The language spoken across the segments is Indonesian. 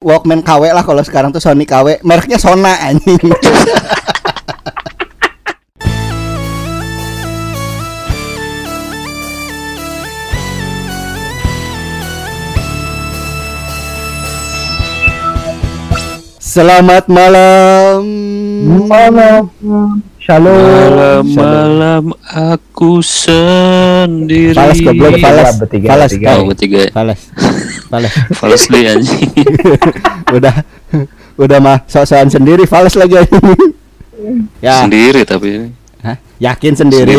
Walkman KW lah kalau sekarang tuh Sony KW mereknya Sona anjing Selamat malam Malam. Shalom. Malam-malam aku sendiri. Fales goblok bertiga, Fales bertiga. Oh, kai. bertiga. Fales Fales deh anjing. udah udah mah sok-sokan sendiri Fales lagi anjing. ya Sendiri tapi ini. Hah? yakin sendiri.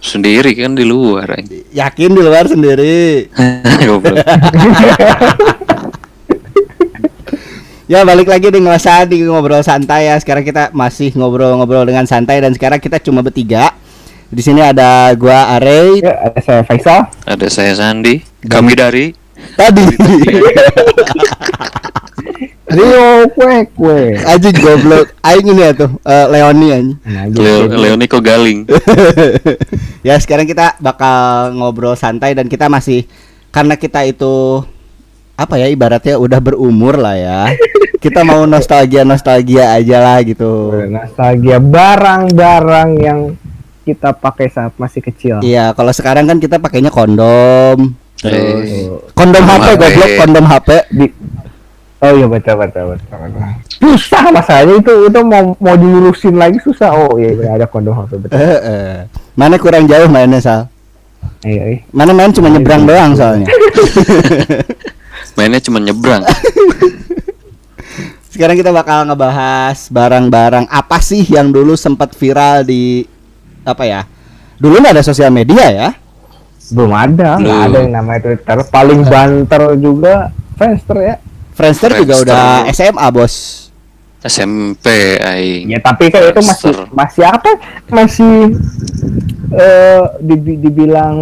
Sendiri kan di luar anjing. yakin di luar sendiri. Ya balik lagi di ngelasan di ngobrol santai ya. Sekarang kita masih ngobrol-ngobrol dengan santai dan sekarang kita cuma bertiga. Di sini ada gua Are Ya, ada saya Faisal. Ada saya Sandi. Kami dari tadi. Rio kue kue. Anjing goblok. Aing ini ya tuh eh, Leoni. Nah, Leo. Leoni kok galing. ya sekarang kita bakal ngobrol santai dan kita masih karena kita itu apa ya ibaratnya udah berumur lah ya. Kita mau nostalgia nostalgia aja lah gitu. Nostalgia barang-barang yang kita pakai saat masih kecil. Iya, kalau sekarang kan kita pakainya kondom. Kondom HP goblok, kondom HP. Di Oh iya betul betul. betul. Susah masalahnya itu itu mau mau dilurusin lagi susah. Oh iya iya, ada kondom HP betul. Eh, eh. Mana kurang jauh mainnya Sal? Iya iya. Mana main cuma nyebrang doang soalnya. mainnya cuma nyebrang. Sekarang kita bakal ngebahas barang-barang apa sih yang dulu sempat viral di apa ya? Dulu nggak ada sosial media ya. Belum ada, nggak Belum. ada yang namanya Twitter. Paling banter juga Friendster ya. Friendster juga Friendster. udah SMA bos. SMP aing. Ya tapi kan itu masih masih apa? Masih eh dibi- dibilang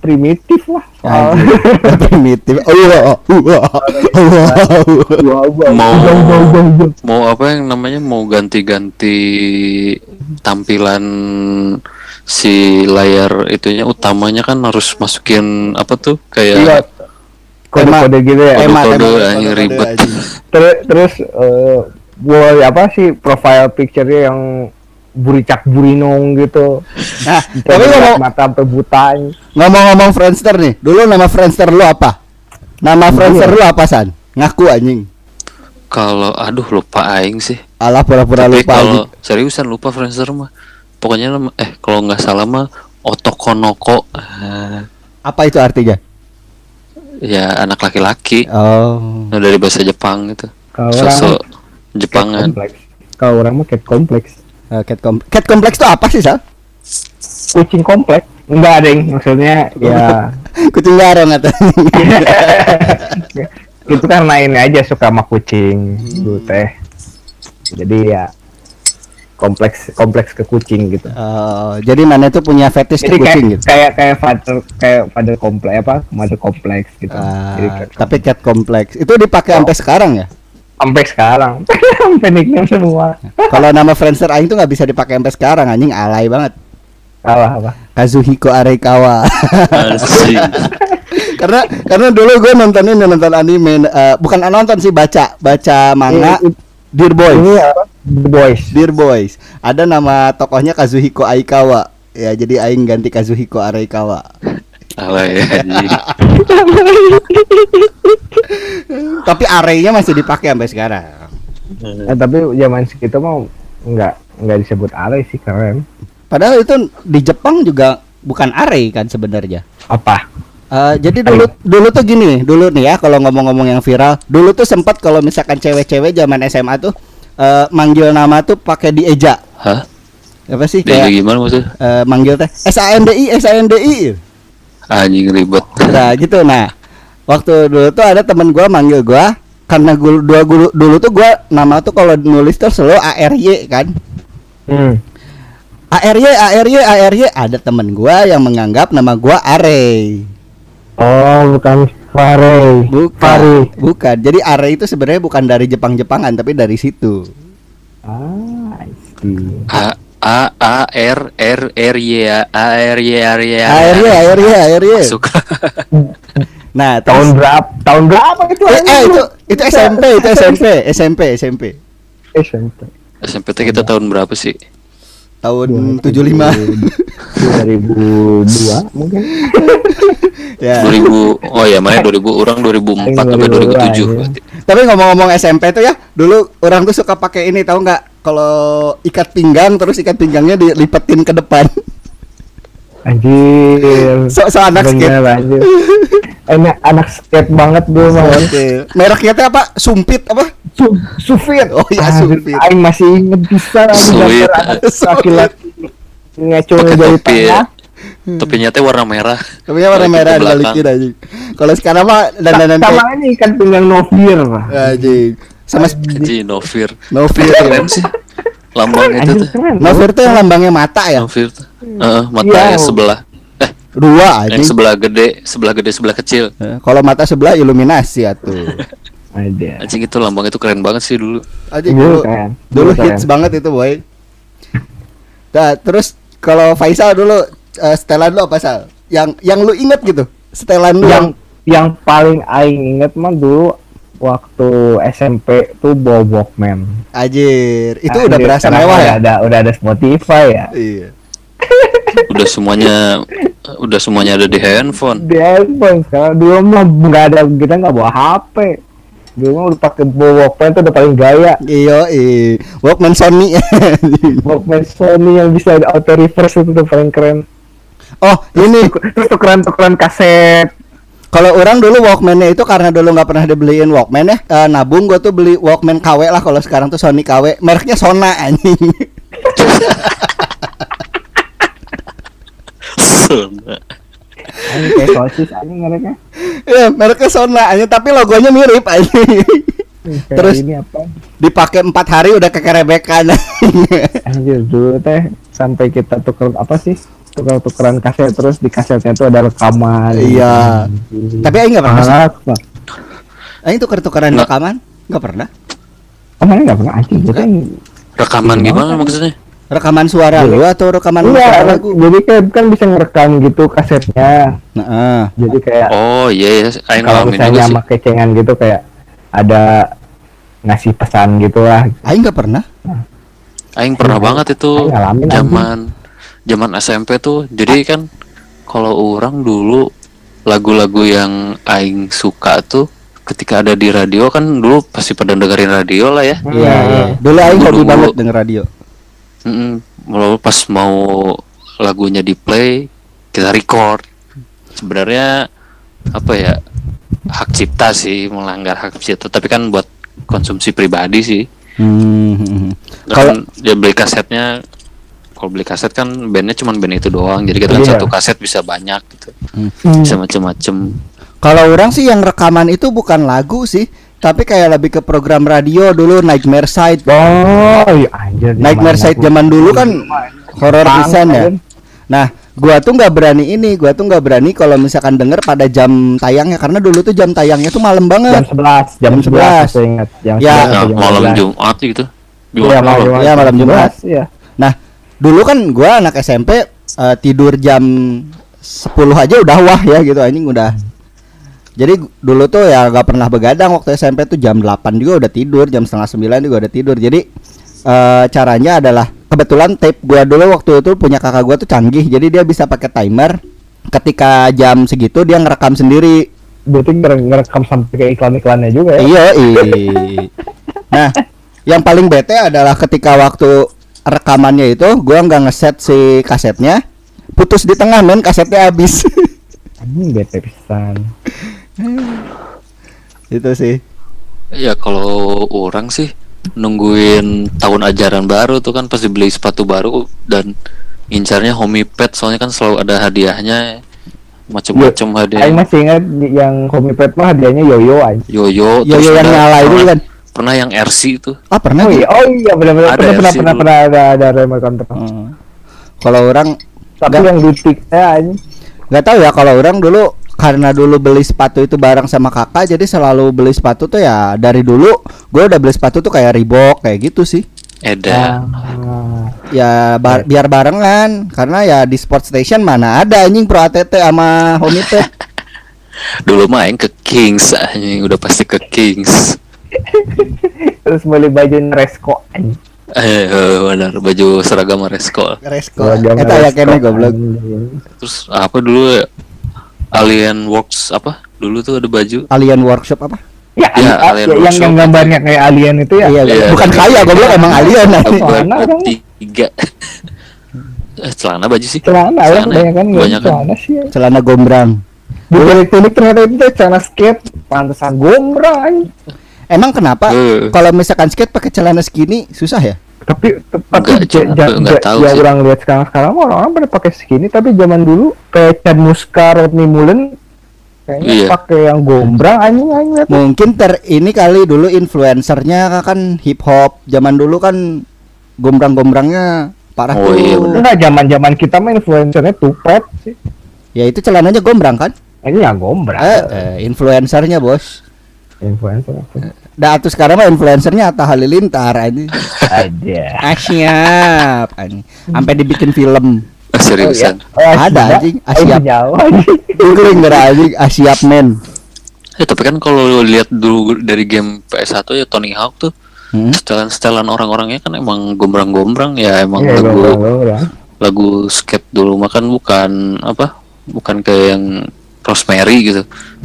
primitif lah. Soal- Primitif. Oh iya. Mau mau apa yang namanya mau ganti-ganti tampilan si layar itunya utamanya kan harus masukin apa tuh Iya. kayak Kode-kode gitu ya. Kode- Tema, kode, tema, anjing, kode-kode, ribet. anjing. Terus terus eh boy apa sih profile picture-nya yang buricak burinong gitu. Nah, tapi ngomong mata buta. ngomong-ngomong Friendster nih. Dulu nama Friendster lu apa? Nama Friendster lu apa San? Ngaku anjing. kalau aduh lupa aing sih Alah pura-pura lupa kalau seriusan lupa Friendster mah pokoknya nama eh kalau nggak salah mah Otokonoko Ah, Apa itu artinya? ya anak laki-laki Oh. Nah, dari bahasa Jepang gitu Kalau orang sosok cat Jepangan kompleks. Kalau orang mah cat kompleks. Eh, cat, kom cat kompleks itu apa sih, Sal? Kucing kompleks. Enggak ada yang maksudnya ya Kucing garong atau itu karena ini aja suka sama kucing dulu teh. Jadi ya kompleks kompleks ke kucing gitu. Oh, jadi mana itu punya fetish ke Jadi kayak kucing gitu. kayak kayak father kayak father kompleks apa mother kompleks gitu. Ah, Jadi cat tapi cat kompleks itu dipakai sampai sekarang ya. sampai sekarang sampai nickname semua. Kalau nama Friendster aing tuh nggak bisa dipakai sampai sekarang anjing alay banget. Apa apa? Kazuhiko Arekawa. Karena karena dulu gue nonton ini nonton anime eh, bukan nonton sih baca baca manga Ini- Dear Boys. Ini apa? Boys. Dear Boys. Ada nama tokohnya Kazuhiko Aikawa. Ya, jadi aing ganti Kazuhiko alay anjing Tapi arenya masih dipakai sampai sekarang. Eh, tapi zaman segitu mau nggak nggak disebut alay sih keren. Padahal itu di Jepang juga bukan are kan sebenarnya. Apa? Eh, jadi dulu dulu tuh gini, dulu nih ya kalau ngomong-ngomong yang viral, dulu tuh sempat kalau misalkan cewek-cewek zaman SMA tuh eh, manggil nama tuh pakai dieja. hah Apa sih kayak gimana maksudnya eh, manggil teh S A N D I S A N D I. anjing ribet Nah, gitu. Nah, waktu dulu tuh ada temen gua manggil gua karena gua dua guru dulu tuh gua nama tuh kalau nulis tuh selalu A R Y kan. Hmm. A R Y A R Y A R Y ada temen gua yang menganggap nama gua Are. Oh, bukan Fare. Bukan. Fare. Bukan. Jadi Are itu sebenarnya bukan dari Jepang-Jepangan tapi dari situ. Ah, I see. A A A R R R Y A A R Y R Y A R Y A R Y A R Y. masuk Nah, tahun berapa tahun berapa itu eh, eh, itu itu SMP, itu SMP, SMP, SMP. SMP SMP kita tahun berapa sih? Tahun 75. 2002 mungkin ya. 2000 oh ya mana 2000 orang 2004 sampai 2007 berarti. Tapi ngomong-ngomong SMP tuh ya, dulu orang tuh suka pakai ini tahu nggak? Kalau ikat pinggang terus ikat pinggangnya dilipetin ke depan. Anjir So, so anak skate. Bener, anjir. Enak anak skate banget gue mah Oke. Mereknya tuh apa? Sumpit apa? Su Sufit. Oh iya, Anjir, Sufit. Aing masih inget bisa anak laki-laki Pakai dari topi ya. tengah. Topinya teh warna merah. Tapi warna merah dibalikin aja. Kalau sekarang mah dandanan Sama kayak ini kan pinggang Novir. Pak. anjing. Sama Ji Novir. Novir. Keren sih. Lambang itu tuh. keren. Novir tuh yang lambangnya mata ya? Novir tuh. Heeh, mata Iya. yang sebelah. Eh, Dua yang anjing. sebelah gede, sebelah gede, sebelah kecil. Eh, Kalau mata sebelah iluminasi atuh. Ada. Anjing itu lambang itu keren banget sih dulu. Anjing Dulu dulu, keren. dulu Dulu hits keren. banget itu boy. Nah, terus kalau Faisal dulu eh, setelan lu apa Sal? Yang yang lu inget gitu? Setelan lu Yang yang paling aing inget mah dulu waktu SMP tuh bawa Walkman. Anjir, itu Anjir, udah berasa mewah udah ya? Ada udah ada Spotify ya. Iya. Udah semuanya udah semuanya ada di handphone. Di handphone sekarang dulu mah nggak ada kita nggak bawa HP. Dulu mah udah pakai bawa Walkman tuh udah paling gaya. Iya, iya. Walkman Sony. Walkman Sony yang bisa ada auto reverse itu tuh paling keren. oh, ini Terus tukeran-tukeran kaset. Kalau orang dulu Walkman-nya itu karena dulu nggak pernah dibeliin Walkman ya, eh, nabung gua tuh beli Walkman KW lah kalau sekarang tuh Sony KW. Mereknya Sona anjing. Anjing kayak sosis anjing mereka. Iya, mereknya Sona anjing, tapi logonya mirip anjing. Kayak Terus ini apa? dipakai empat hari udah kekerebekan. Anjir dulu teh sampai kita tuker apa sih? Tuker-tukeran kaset terus di kasetnya tuh ada rekaman. Iya. Tapi aing nggak pernah. Pak. Aing tuker-tukeran Nggak. rekaman? Nggak pernah. Oh, mana nggak pernah anjing kita yang Rekaman gimana maksudnya? Rekaman suara lu atau rekaman Iya, lagu? jadi kayak kan bisa ngerekam gitu kasetnya. Nah, ah. Jadi kayak Oh iya, iya. Aing kalau misalnya sih. sama kecengan gitu kayak ada ngasih pesan gitu lah. Aing nggak pernah. Aing pernah Aing- banget itu Aing zaman zaman SMP tuh. Jadi kan kalau orang dulu lagu-lagu yang aing suka tuh ketika ada di radio kan dulu pasti pada dengerin radio lah ya. Iya, iya. Dulu aing Dulu- hobi banget denger radio. Mm-mm. Lalu pas mau lagunya di play kita record. Sebenarnya apa ya hak cipta sih melanggar hak cipta tapi kan buat konsumsi pribadi sih. Hmm. Kalau dia beli kasetnya kalau beli kaset kan bandnya cuma band itu doang jadi kita kan Iya. satu kaset bisa banyak gitu Hmm. bisa macem-macem Kalau orang sih yang rekaman itu bukan lagu sih, tapi kayak lebih ke program radio dulu Nightmare Side. Oh, iya anjir. Nightmare Side zaman dulu kan horor pisan ya. kan. Nah, gua tuh nggak berani ini, gua tuh nggak berani kalau misalkan denger pada jam tayangnya karena dulu tuh jam tayangnya tuh malam jam banget. 11, jam, Jam 11, 11. saya ingat. Jam Ya. 11 Nah, jam malam 12. Jumat gitu Iya, Jumat malam malam. Jumat. Iya, malam Jumat. Iya. Nah, dulu kan gua anak SMP eh, tidur jam 10 aja udah wah ya gitu anjing udah. Jadi dulu tuh ya gak pernah begadang waktu SMP tuh jam 8 juga udah tidur, jam setengah 9 juga udah tidur. Jadi eh, caranya adalah kebetulan tape gua dulu waktu itu punya kakak gua tuh canggih. Jadi dia bisa pakai timer. Ketika jam segitu dia ngerekam sendiri. Berarti ngere- ngerekam sampai ke iklan-iklannya juga ya. Iya, iya. Nah, yang paling bete adalah ketika waktu rekamannya itu gua nggak ngeset si kasetnya, putus di tengah men kasetnya habis. Anjing bete pisan. itu sih. ya kalau orang sih nungguin tahun ajaran baru tuh kan pasti beli sepatu baru dan incarnya homie pet soalnya kan selalu ada hadiahnya macem-macem Aing hadiah masih ingat yang Komi Pet mah hadiahnya yoyo anjing. yoyo Yo terus yo yang nyala itu kan. Pernah yang RC itu Ah, pernah Oh gitu? iya, oh iya benar-benar Ada pernah pernah RC pernah pernah ada ada remote control. Hmm. Kalau orang Tapi Nggak. yang butiknya anjing. nggak tahu ya kalau orang dulu karena dulu beli sepatu itu bareng sama kakak jadi selalu beli sepatu tuh ya dari dulu gue udah beli sepatu tuh kayak Reebok kayak gitu sih Eda Ah. ya bar- biar barengan karena ya di sport station mana ada anjing pro ATT sama Homipet Dulu main ke Kings anjing, udah pasti ke Kings. Terus beli baju Resko. Eh, eh, benar baju seragam Resko. Resko. Eta ya kene goblok. Terus apa dulu ya? Alien Works apa? Dulu tuh ada baju. Alien workshop apa? Ya, Ya, Alien ya, yang Workshop. yang gambarnya kayak alien itu ya. Iya, Iya. bukan kaya goblok emang alien? Celana tiga. Eh, celana baju sih. Celana lah Celana, nggak kebanyakan. celana sih. ya. Celana gombrang. Di elektronik ternyata itu celana skate, pantesan gombrang. Emang kenapa Eh. kalau misalkan skate pakai celana skinny susah ya? Tapi tapi ya sih. orang lihat sekarang sekarang orang-orang pada pakai skinny tapi zaman dulu kayak Chad Muska, Rodney Mullen kayaknya Iya. pakai yang gombrang anjing anjing. Mungkin ter ini kali dulu influencernya kan hip hop. Zaman dulu kan gombrang-gombrangnya parah Oh, tuh. iya. Enggak zaman-zaman kita mah influencernya tupet sih. Ya itu celananya gombrang kan? Ini ya gombrang. Eh, eh, influencernya bos. Influencer apa? Dah tuh sekarang mah influencernya Atta Halilintar aja. Aja. Ah siap anjing. Sampai dibikin film. Ah, Seriusan. Oh, Ada, Asia. anjing. Oh, Asia. jauh anjing. Itu gara anjing Asiap men. Eh, tapi kan kalau lu lihat dulu dari game PS1 ya Tony Hawk tuh Hmm? setelan-setelan orang-orangnya kan emang gombrang-gombrang ya emang Iya, lagu gombrang, gombrang. lagu skate dulu makan bukan apa bukan kayak yang Rosemary gitu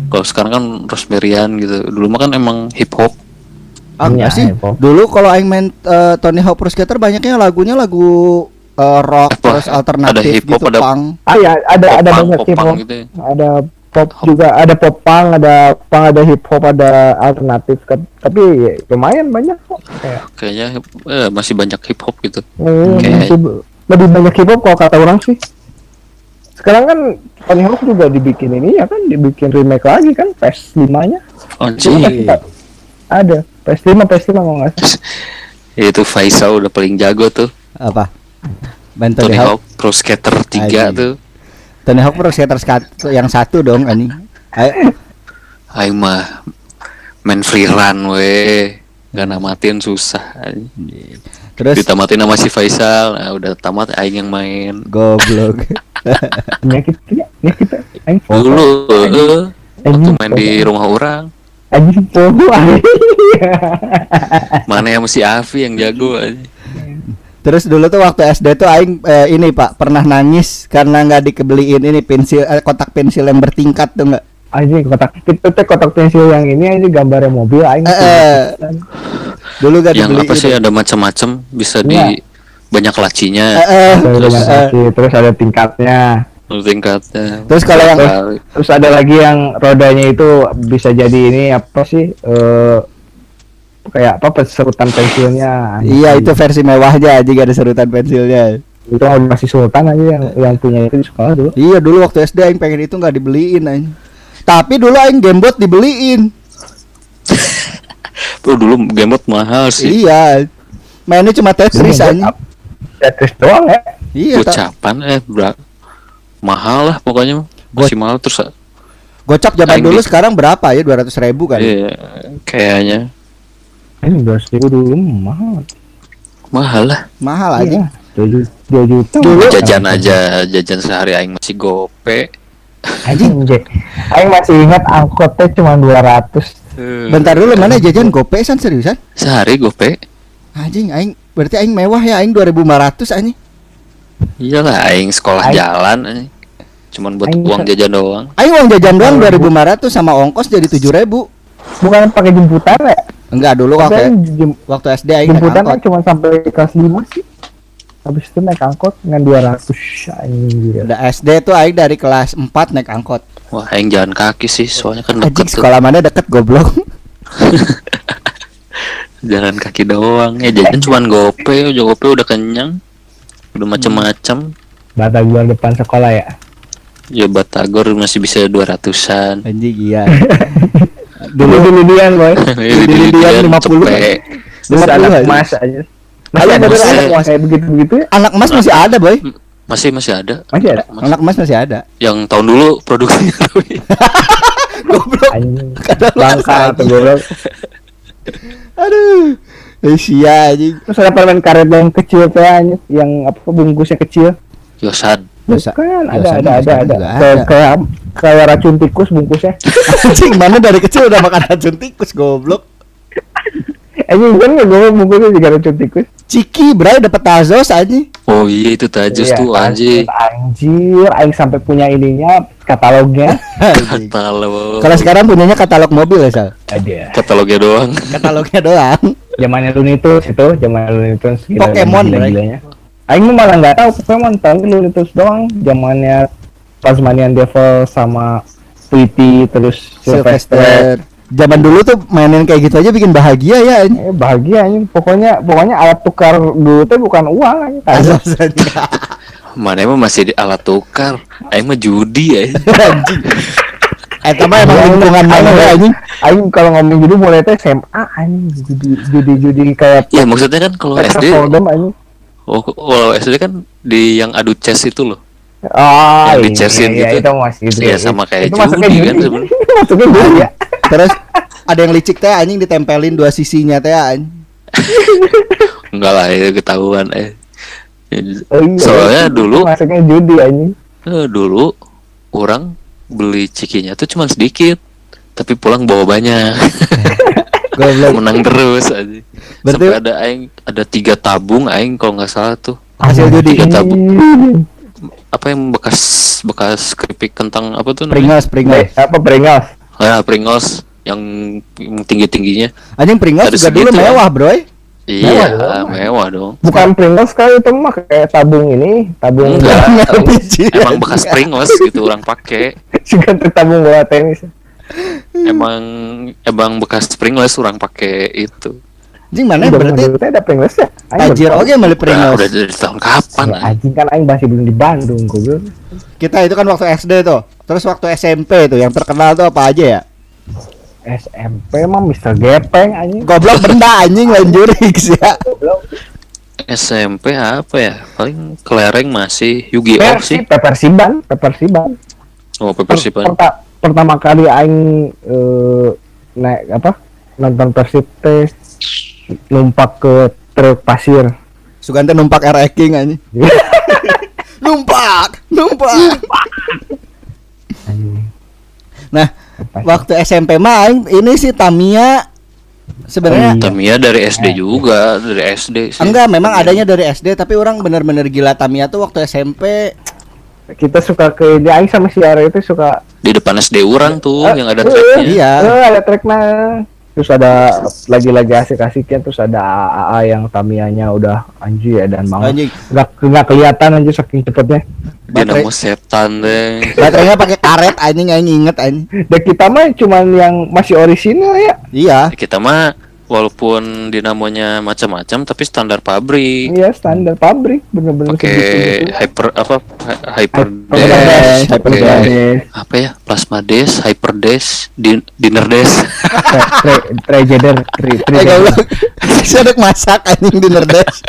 kalau sekarang kan Rosemaryan gitu dulu mah kan emang hip hop Ah, Iya, enggak sih. hip hop. Dulu kalau aing main eh, Tony Hawk Pro Skater banyaknya lagunya lagu eh, rock Apa? terus alternatif Ada hip hop, gitu ada- punk. Ah ya, ada ada Popang, banyak hip hop. gitu ya. Ada pop juga, ada pop punk, ada punk, ada hip hop, ada alternatif. Tapi ya, lumayan banyak kok. Kayak kayaknya eh, masih banyak hip hop gitu eh, Kayak- masih lebih banyak hip hop kalau kata orang sih. Sekarang kan Tony Hawk juga dibikin ini ya kan, dibikin remake lagi kan PS5-nya. anjing Iya. Ada PS5, PS5 mau nggak itu Faisal udah paling jago tuh Apa? Main Tony, Tony Hawk. Hawk Pro Skater 3 Anjing. tuh Tony Hawk Pro Skater skat- yang satu dong anjing. Ayo, Aing mah main free run we gak namatin susah anjing. terus ditamatin sama si Faisal nah, udah tamat Aing yang main goblok. Penyakit ya, ya kita. Aing dulu eh, waktu main di rumah orang Anjing anjing. mana yang si Avi yang jago anjing. Terus dulu tuh waktu SD tuh aing eh, ini Pak pernah nangis karena nggak dikebeliin ini pensil eh, kotak pensil yang bertingkat tuh nggak? Anjing kotak itu teh kotak pensil yang ini aja gambarnya mobil aing. Eh, eh. Dulu gak yang apa sih ada macam-macam bisa di Iya. banyak lacinya Eh, eh. Terus, banyak eh. kaki, terus ada tingkatnya. tingkatnya Terus kalau yang Terus ada lagi yang rodanya itu bisa jadi ini apa sih? eh kayak apa serutan pensilnya. Iya itu versi mewahnya aja gak ada serutan pensilnya. Itu masih sultan aja yang yang punya itu di sekolah dulu. Iya dulu waktu SD aing pengen itu nggak dibeliin aing. Tapi dulu aing gamebot dibeliin. Bro, dulu gamebot mahal sih Iya. Mainnya cuma Tetris buat Tetris doang ya. Iya. gocapan eh bra- mahal lah pokoknya masih mahal terus Gocap zaman Aing dulu di- sekarang berapa ya? 200 ribu kan? iya kayaknya Ini dua ribu dulu mahal. mahal lah Mahal aja. Iya, juta. Dulu- jajan aja jajan sehari aing masih gope Anjing. Aing masih ingat angkotnya cuma 200. Bentar dulu mana jajan gope san seriusan? sehari gope Anjing aing berarti aing mewah ya aing 2500 anjing. iyalah aing sekolah Aing- jalan anjing. cuman buat Aing uang jajan doang Aing uang jajan doang 2500 sama ongkos jadi 7000. Bukan pakai jemputan ya? Enggak dulu waktu jem- waktu SD aing jemputan kan cuma sampai kelas 5 sih. Habis itu naik angkot dengan 200 anjing gila. Udah SD tuh aing dari kelas 4 naik angkot. wah aing jalan kaki sih soalnya kan Anjing deket tuh sekolah mana deket goblok. jalan kaki doang ya jajan cuman gope udah gope udah kenyang udah macem-macem Batagor depan sekolah ya. ya batagor masih bisa 200-an Anjing iya. Dulu dulu dian boy. Lilian 50. cepet. Terus 50 anak emas aja. Masih ada bener, anak emas kayak begitu begitu ya? Anak emas masih ada, boy. masih masih ada Masih ada. Mas- Anak emas masih ada. yang tahun dulu produksinya Goblok. Masa, atau goblok. Aduh. Eh, sia anjing. Terus ada permen karet yang kecil anjing, yang apa bungkusnya kecil. Yosan Yosa- Bukan, ada Yosan ada ada juga ada. ada. Kayak kayak kayak racun tikus bungkusnya. Anjing mana dari kecil udah makan racun tikus goblok. Anjing kan nggak gue juga racun tikus. Ciki bray dapat tazos anjing. Oh iya itu tajus Iya, tuh anjing. Anjir, aing sampai punya ininya katalognya. Katalog. Kalau sekarang punyanya katalog mobil ya Sal? Ada. katalognya doang. Katalognya doang. Zamannya Looney Tunes itu, zaman Looney Tunes gila- Pokemon, gila-gilanya. Aing mah malah nggak tahu Pokemon, tahu Looney Tunes doang. Zamannya Tasmanian Devil sama Tweety terus Sylvester. Zaman dulu tuh mainin kayak gitu aja bikin bahagia ya. Eh, bahagia anjing. Pokoknya pokoknya alat tukar dulu teh bukan uang anjing. Mana emang masih di alat tukar. Aing mah judi ya. Anjing. Eh, mah emang lingkungan mana ya anjing? Aing kalau ngomong gitu mulai teh SMA anjing judi judi judi kayak Ya maksudnya kan kalau SD. Oh, kalau SD kan di yang adu chess itu loh. Oh, Yang iya, dicesin iya, gitu. itu masih. Iya, sama kayak itu judi kan sebenarnya. Masuknya judi ya. Terus ada yang licik teh anjing ditempelin dua sisinya teh anjing. Enggak lah itu ketahuan eh. Oh, iya. Soalnya dulu masuknya judi anjing. eh, dulu orang beli cikinya tuh cuma sedikit tapi pulang bawa banyak Goblok. menang terus aja Berarti- sampai ada aing ada tiga tabung aing kalau nggak salah tuh Hasil judi. Tiga tabung apa yang bekas bekas keripik kentang apa tuh Pringles, namanya Pringles. Apa Pringles? Ah Pringles yang tinggi tingginya Anjing Pringles Ada juga dulu ya. mewah, Bro. iya dong. mewah dong Bukan Pringles kali itu mah kayak tabung ini, tabung Enggak. Emang bekas Pringles gitu orang pakai juga tuh tabung bola tenis. emang emang bekas Pringles orang pakai itu Anjing mana Zaman berarti teh ada Pringles ya? Baru oke beli udah, Pringles. udah dari tahun kapan ah? Anjing kan aing masih belum di Bandung goblok. Kita itu kan waktu SD tuh. Terus waktu SMP tuh yang terkenal tuh apa aja ya? SMP mah Mr. Gepeng anjing. Goblok benda anjing lain jurix ya. SMP apa ya paling kelereng masih Yu-Gi-Oh sih Pepper Siban, Pepper Siban. oh Per- Persipan perta- pertama kali aing eh, naik apa? Nonton Persib teh numpak ke truk pasir. Sugante numpak R King anjing. numpak, numpak. Nah, waktu SMP mah aing ini sih Tamiya sebenarnya Oh. Tamiya dari SD juga dari SD sih enggak memang adanya dari SD tapi orang bener-bener gila Tamiya tuh waktu SMP Kita suka ke dia aing sama si Ara itu suka di depan SD orang tuh yang ada Eh, tracknya Iya. Eh, ada tracknya. Terus ada lagi-lagi asik-asiknya terus ada AA yang Tamiyanya udah anjir ya dan anjing Nggak nggak kelihatan aja saking cepetnya. Dinamo setan deh baterainya pakai karet anjing aing inget anjing. Dan kita mah cuman yang masih orisinal ya. Iya. kita mah walaupun dinamonya macam-macam tapi standar pabrik Iya standar pabrik bener-bener pakai segitu-gitu. hyper apa hy- hyper Hyper dash dash, hyper dash. apa ya plasma dash hyper dash din- dinner dash Tre- tri- Eh. Sedek masak anjing di Nerdes.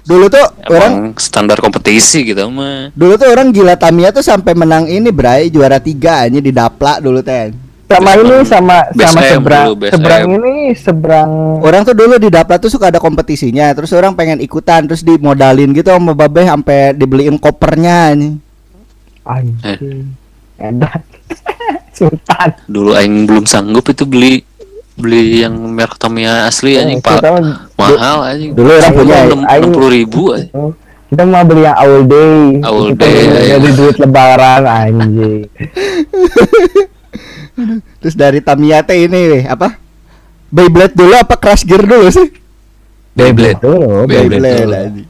Dulu tuh orang emang standar kompetisi gitu mah dulu tuh orang gila Tamiya tuh sampai menang ini Bray juara tiga anjing di Dapla dulu teh. Sama ini sama sama seberang dulu, seberang ini seberang Orang tuh dulu di Dapla tuh suka ada kompetisinya, terus orang pengen ikutan, terus dimodalin gitu sama Babe sampai dibeliin kopernya anjing. anjing. Edan. Sultan. dulu aing belum sanggup itu beli beli yang merek Tamiya asli anjing kita pak mah- mahal anjing Dulu orang punya Aing- enam puluh ribu anjing. Kita mau beli yang all day All Kita day, beli iya. dari duit lebaran anjing Terus dari Tamiya teh ini weh, apa? Beyblade dulu apa Crash Gear dulu sih? Beyblade dulu Beyblade dulu. anjing.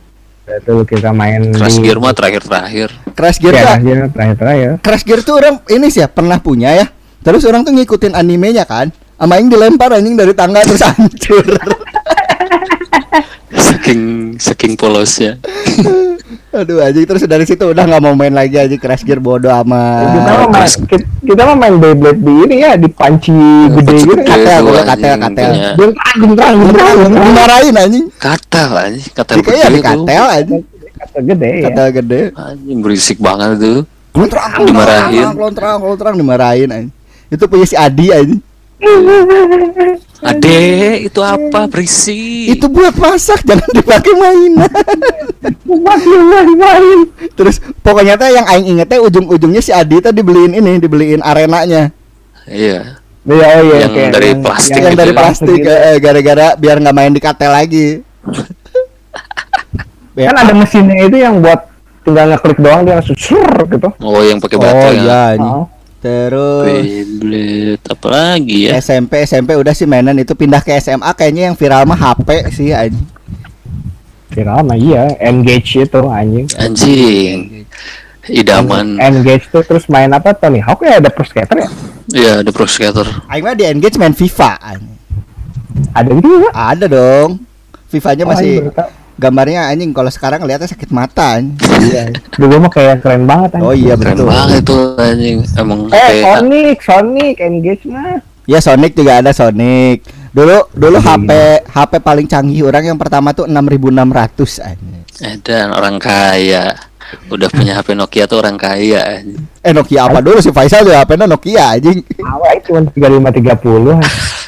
dulu kita main Crash di- Gear mah terakhir-terakhir Crash Gear ya, tuh Crash Gear terakhir terakhir Crash Gear tuh orang ini sih ya pernah punya ya. Terus orang tuh ngikutin animenya kan. Sama yang dilempar anjing dari tangga terus hancur. Saking saking polosnya Aduh anjing terus dari situ udah nggak mau main lagi aja Crash Gear bodoh kita amat. mah main terus- kita, kita mah main Beyblade di ini ya di panci gede gitu Gede Katel, anjing, katel, katel. punya gentrang gentrang gentrang Dimarahin anjing. katel anjing katel Di kayak di gede katel anjing. Kata gede ya Katel gede. anjing berisik banget tuh Lontrang, Dimarahin. Lontrang, lontrang, lontrang dimarahin anjing. Itu punya si Adi anjing. Ade, itu apa? Berisi. Itu buat masak, jangan dipakai mainan. Masih main-main. Terus pokoknya teh yang aing inget teh ujung-ujungnya si Adi teh dibeliin ini, dibeliin arenanya. Iya. Iya, oh iya, Yang kayak dari plastik yang gitu dari ya. plastik gitu. eh, gara-gara biar nggak main di katel lagi. Kan ada mesinnya itu yang buat tinggal ngeklik doang dia langsung sur gitu. Oh, yang pakai Oh baterai. ya. iya ini. Oh. Terus Beyblade apa lagi ya? SMP SMP udah sih mainan itu pindah ke SMA kayaknya yang viral mah HP sih anjing. Viral mah iya, engage itu anjing. Anjing. Idaman. Engage tuh terus main apa Tony Hawk ya ada pro skater ya? Iya, ada pro skater. Aing mah di Engage main FIFA anjing. Ada gitu juga. Ada dong. FIFA-nya Oh, masih tahu. Gambarnya anjing kalau sekarang lihatnya sakit mata anjing. Iya. Dulu mah kayak keren banget anjing. Oh iya Keren betul. banget tuh anjing. Emang Eh kayak Sonic, Sonic Engage mah. Ya Sonic juga ada Sonic. Dulu dulu Iya. HP HP paling canggih orang yang pertama tuh 6600 anjing. dan orang kaya. Udah punya HP Nokia tuh orang kaya anjing. Eh Nokia apa dulu si Faisal juga HP-nya Nokia anjing. Awal cuma tiga lima tiga puluh.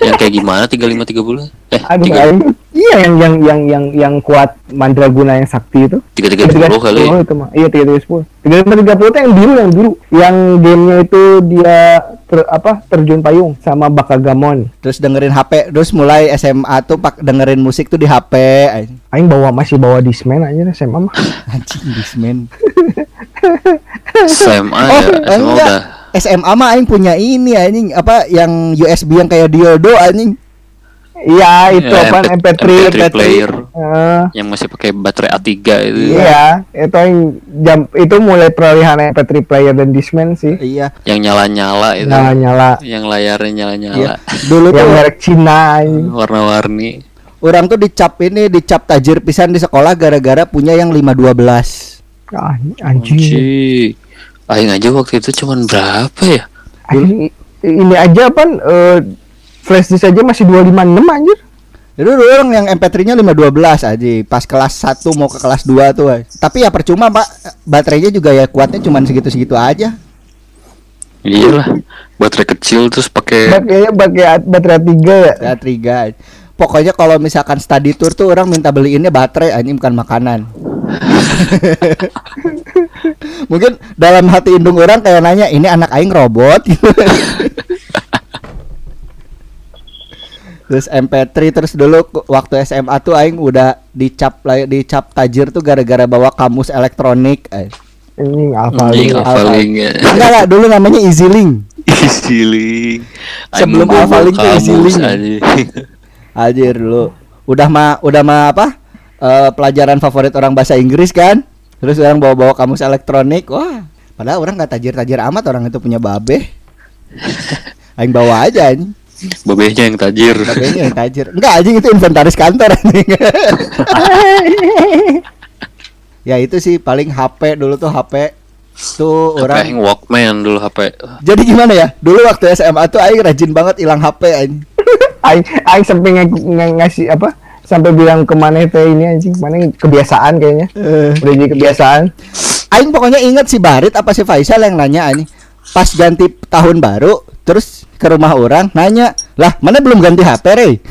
Yang kayak gimana 3530? Eh, Aduh, anjing. iya yang yang yang yang yang kuat Mandraguna yang sakti itu. 3330 kali. Oh itu mah. Iya tiga tiga sepuluh. Tiga lima tiga puluh itu yang biru yang biru. Yang gamenya itu dia ter, apa terjun payung sama Bakagamon. Terus dengerin HP, terus mulai SMA tuh pak dengerin musik tuh di HP. Aing bawa masih bawa Discman aja SMA mah. Anjing Discman. SMA Oh, ya, SMA enggak. udah. SMA mah aing punya ini anjing apa yang USB yang kayak diodo anjing. Iya itu Ya, apa MP3 MP3. player Eh, yang masih pakai baterai A3 itu. Iya, itu yang jam itu mulai peralihan MP3 player dan Discman sih. Iya. Yang nyala-nyala itu. Nyala nyala. Yang layarnya Iya. nyala-nyala. Dulu Yang tuh merek Cina ini. Warna-warni. orang tuh dicap ini dicap tajir pisan di sekolah gara-gara punya yang 512. Ah, anjing. Anjing. Aing aja waktu itu cuman berapa ya? Anjing, Ini aja pan eh, flash disk aja masih 256 anjir. Jadi dulu orang yang MP3-nya 512 aja pas kelas 1 mau ke kelas 2 tuh. ay. Tapi ya percuma, Pak. Baterainya juga ya kuatnya cuman segitu-segitu aja. Iyalah. Baterai kecil terus pakai Pakainya pakai baterai 3 ya. Ya tiga. Pokoknya kalau misalkan study tour tuh orang minta beliinnya baterai anjing bukan makanan. Mungkin dalam hati indung orang kayak nanya ini anak aing robot. terus MP3 terus dulu waktu SMA tuh aing udah dicap lah dicap tajir tuh gara-gara bawa kamus elektronik. eh. Ini Alphalink ya. Enggak lah, dulu namanya EasyLink. Easy Sebelum Alphalink tuh Easy Link. Anjir dulu. Udah mah udah mah apa? Eh, pelajaran favorit orang bahasa Inggris kan? Terus orang bawa-bawa kamus elektronik. Wah, padahal orang nggak tajir-tajir amat orang itu punya babe. Aing bawa aja anjing. Babehnya yang tajir. Babenya yang tajir. Enggak anjing itu inventaris kantor anjing. ya itu sih paling HP dulu tuh HP tuh Orang orang Walkman dulu HP. jadi gimana ya dulu waktu SMA tuh Aing rajin banget hilang HP anjing Aing aing sampai ng ng- ngasih apa? Sampai bilang ke mana teh ini anjing, mana kebiasaan kayaknya. Eh. Udah jadi kebiasaan. Aing pokoknya inget si Barit apa si Faisal yang nanya anjing pas ganti tahun baru terus ke rumah orang nanya lah mana belum ganti HP Rey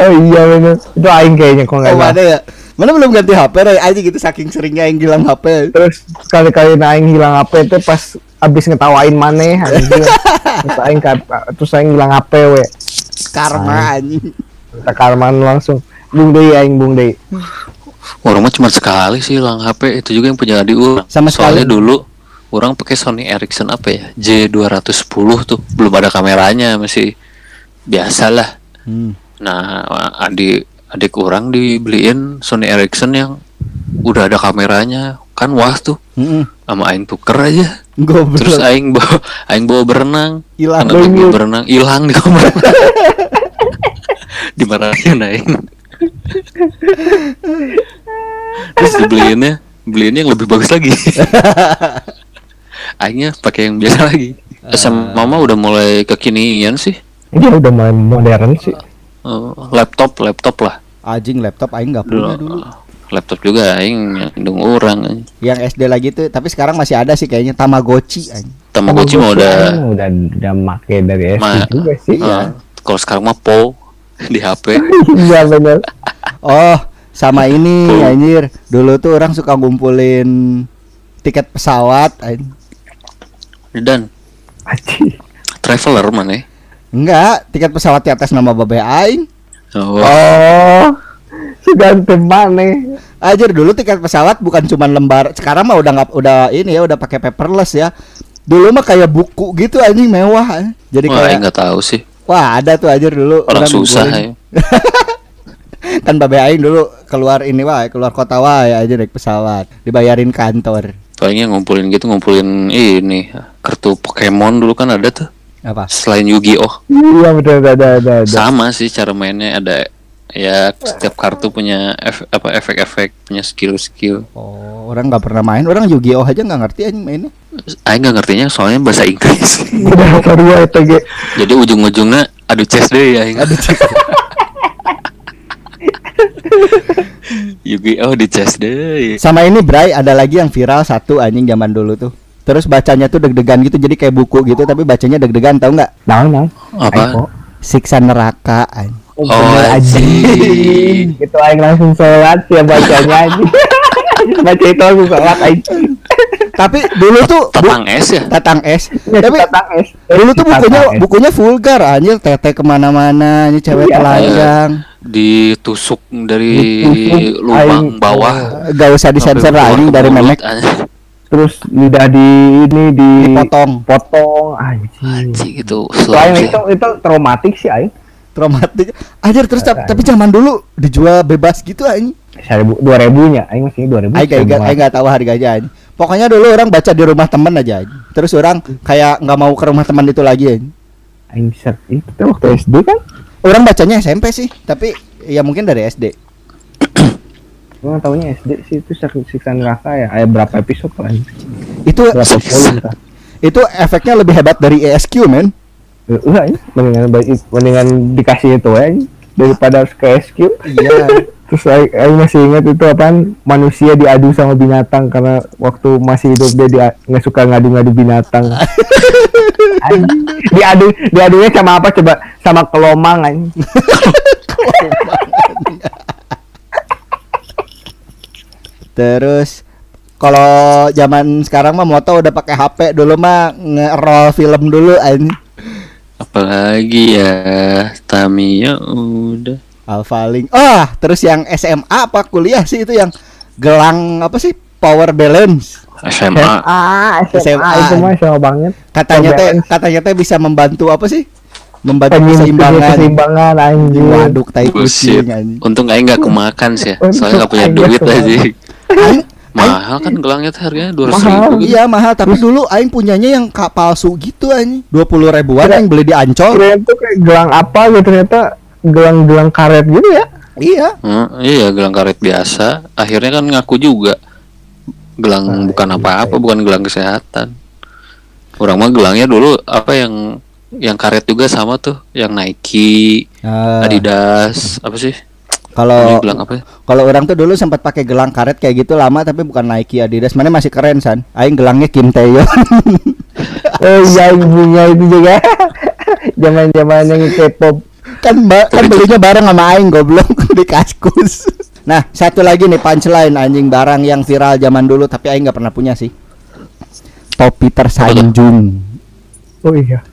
Oh iya bener. Itu aing kayaknya kok nggak oh, mana ya mana belum ganti HP Rey anjing gitu saking seringnya yang hilang HP Terus sekali-kali aing hilang HP itu pas abis ngetawain anjing. terus aing terus aing hilang HP we. karma anjing Kita karman langsung. Bung Dei aing Bung Dei. Orang mah cuma sekali sih hilang HP itu juga yang punya adik orang. Sama Soalnya sekali. dulu orang pakai Sony Ericsson apa ya J210 tuh belum ada kameranya masih biasa lah. hmm. Nah adik adik orang dibeliin Sony Ericsson yang udah ada kameranya kan wah tuh Mm-mm. sama aing tuker aja Goblok. terus aing bawa aing bawa berenang Hilang. Aing bawa berenang hilang di kamar dimarahin aing terus dibeliinnya beliinnya yang lebih bagus lagi. Aingnya pakai yang biasa lagi. SMA mama udah mulai kekinian sih. Dia udah mulai modern sih. Eh, laptop laptop lah. Anjing laptop Aing nggak punya dulu. laptop juga aing indung orang yang SD lagi tuh tapi sekarang masih ada sih kayaknya Tamagotchi anjing Tamagotchi mah udah aing udah udah make dari SD Ma- juga sih. eh, kalau sekarang mah po di HP Iya benar. Oh, sama ini Oh. anjir. Dulu tuh orang suka ngumpulin tiket pesawat. dan Aci. traveler mana? Enggak, tiket pesawat di atas nama Babe Aing. oh, Oh. Segantem mana? Anjir dulu tiket pesawat bukan cuma lembar. Sekarang mah udah nggak udah ini ya udah pakai paperless ya. Dulu mah kayak buku gitu anjing mewah. Jadi wah kayak nggak tahu sih wah ada tuh anjir dulu. Orang susah ya. Kan Babe Aing dulu keluar ini wah keluar kota wah ya aja naik pesawat. Dibayarin kantor. Palingnya ngumpulin gitu ngumpulin ini kartu Pokemon dulu kan ada tuh. Apa? Selain Yu-Gi-Oh. Iya betul ada ada ada. sama sih cara mainnya ada ya setiap kartu punya ef- apa efek-efek punya skill-skill. Oh orang nggak pernah main orang Yu-Gi-Oh aja nggak ngerti anjing mainnya. Aing nggak ngertinya soalnya bahasa Inggris. Jadi ujung-ujungnya adu chess deh ya Aing. Yu-Gi-Oh di chess deh. Sama ini Bray ada lagi yang viral satu anjing zaman dulu tuh. Terus bacanya tuh deg-degan gitu jadi kayak buku gitu tapi bacanya deg-degan tahu nggak? Nah, nah. apa? Siksa neraka anjing. Oh, bener, anjing. Itu aing langsung sholat ya bacanya aja. Baca itu langsung sholat aja. tapi dulu tuh Tatang es ya tatang es Ya, tapi tatang es. dulu tuh bukunya bukunya vulgar anjir tete ke mana-mana ini cewek Iya. telanjang ditusuk dari lubang bawah gak usah disensor anjing ke dari memek. Terus lidah di ini di dipotong potong anjing. Anjing itu itu itu traumatik sih aing. Traumatik anjir terus tap- tapi zaman dulu dijual bebas gitu anjing Seribu dua ribunya, aing masih dua ribu. Aing gak, gak, aing gak tahu harganya anjing pokoknya dulu orang baca di rumah temen aja anjing. terus orang kayak nggak mau ke rumah teman itu lagi anjing. Aing ser itu waktu SD kan. orang bacanya SMP sih tapi ya mungkin dari SD Gua nggak taunya SD sih itu sik- siksa neraka ya. Ada berapa episode aing? itu Berapa volume kan? itu efeknya lebih hebat dari ESQ men Eh, Enggak, ya. mendingan baik- mendingan dikasih itu aja daripada harus ke SQ. iya Terus Aing masih ingat itu apaan manusia diadu sama binatang karena waktu masih hidup dia dia nggak suka ngadu-ngadu binatang. Diadu diadunya sama apa coba? Sama kelomang anjing. terus kalau zaman sekarang mah moto udah pakai HP dulu mah nge-roll film dulu anjing apalagi ya Tamiya udah Alpha Link. Ah, terus yang SMA apa kuliah sih itu yang gelang apa sih? Power balance. SMA Ah, SMA. SMA itu mah SMA banget. Katanya teh katanya teh bisa membantu apa sih? Membantu keseimbangan. keseimbangan anjing. Waduh, tai kucing anjing. Untung aing nggak kemakan sih ya. Soalnya nggak punya duit. Aing- Mahal kan gelangnya tuh harganya dua ratus Mahal. ribu. Iya mahal, tapi dulu aing punyanya yang kak palsu gitu anjing. 20 ribuan Kira- yang beli di Ancol. Tuh kayak gelang apa gitu ternyata gelang-gelang karet gitu ya. Iya. Hmm, iya gelang karet biasa. Akhirnya kan ngaku juga gelang Ah, bukan iya, apa-apa, iya. bukan gelang kesehatan. Orang mah gelangnya dulu apa yang yang karet juga sama tuh, yang Nike, Nah, Adidas, apa sih? Kalau ya? kalau orang tuh dulu sempat pakai gelang karet kayak gitu lama tapi bukan Nike Adidas. Mana masih keren san. Aing gelangnya Kim Taeyeon. Oh iya punya itu juga. Zaman-zaman yang K-pop. kan ba- kan belinya bareng sama aing goblok di kaskus. Nah, satu lagi nih punchline anjing barang yang viral zaman dulu tapi aing nggak pernah punya sih. Topi tersanjung. Oh iya.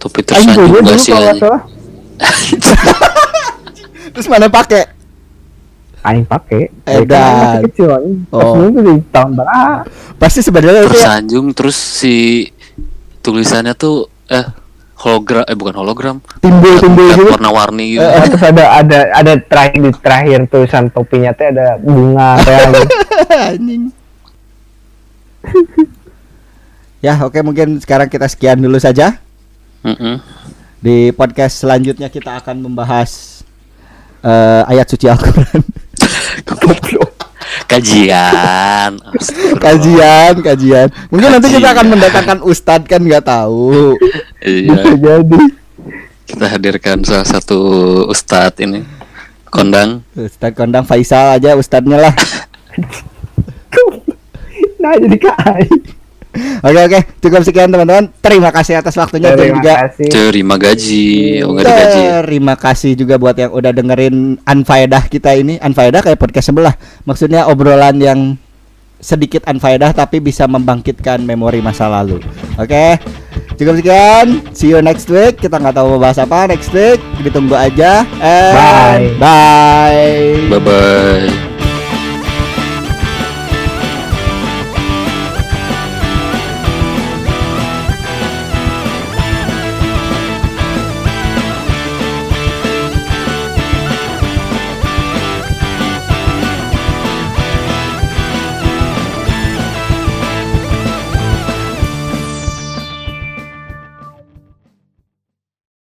Topi tersanjung sih kalau anjing. Terus mana pakai? Aing pakai. Edan. Kan masih kecil. Pas Oh. itu di tahun berapa? Pasti sebenarnya itu ya. Tersanjung terus si tulisannya tuh eh hologram eh bukan hologram. Timbul-timbul Cat gitu. warna-warni gitu. Eh, terus ada ada ada terakhir di terakhir tulisan topinya teh ada bunga kayak anjing. ya, oke mungkin sekarang kita sekian dulu saja. Mm-mm. Di podcast selanjutnya kita akan membahas eh, ayat suci Al-Qur'an. Kajian. Kajian, kajian. Mungkin nanti kita akan Kajian. mendatangkan ustadz kan nggak tahu. Iya. Bisa jadi. kita hadirkan salah satu ustadz ini kondang Ustadz kondang Faisal aja ustadznya lah. Nah jadi kai. Oke oke, cukup sekian teman-teman. Terima kasih atas waktunya dan Terima juga kasih. Terima gaji, oh. Terima kasih juga buat yang udah dengerin Unfaedah kita ini. Unfaedah kayak podcast sebelah. Maksudnya obrolan yang sedikit unfaedah tapi bisa membangkitkan memori masa lalu. Oke. Cukup sekian. See you next week. Kita nggak tahu mau bahas apa next week. Ditunggu aja. And Bye. Bye. Bye bye.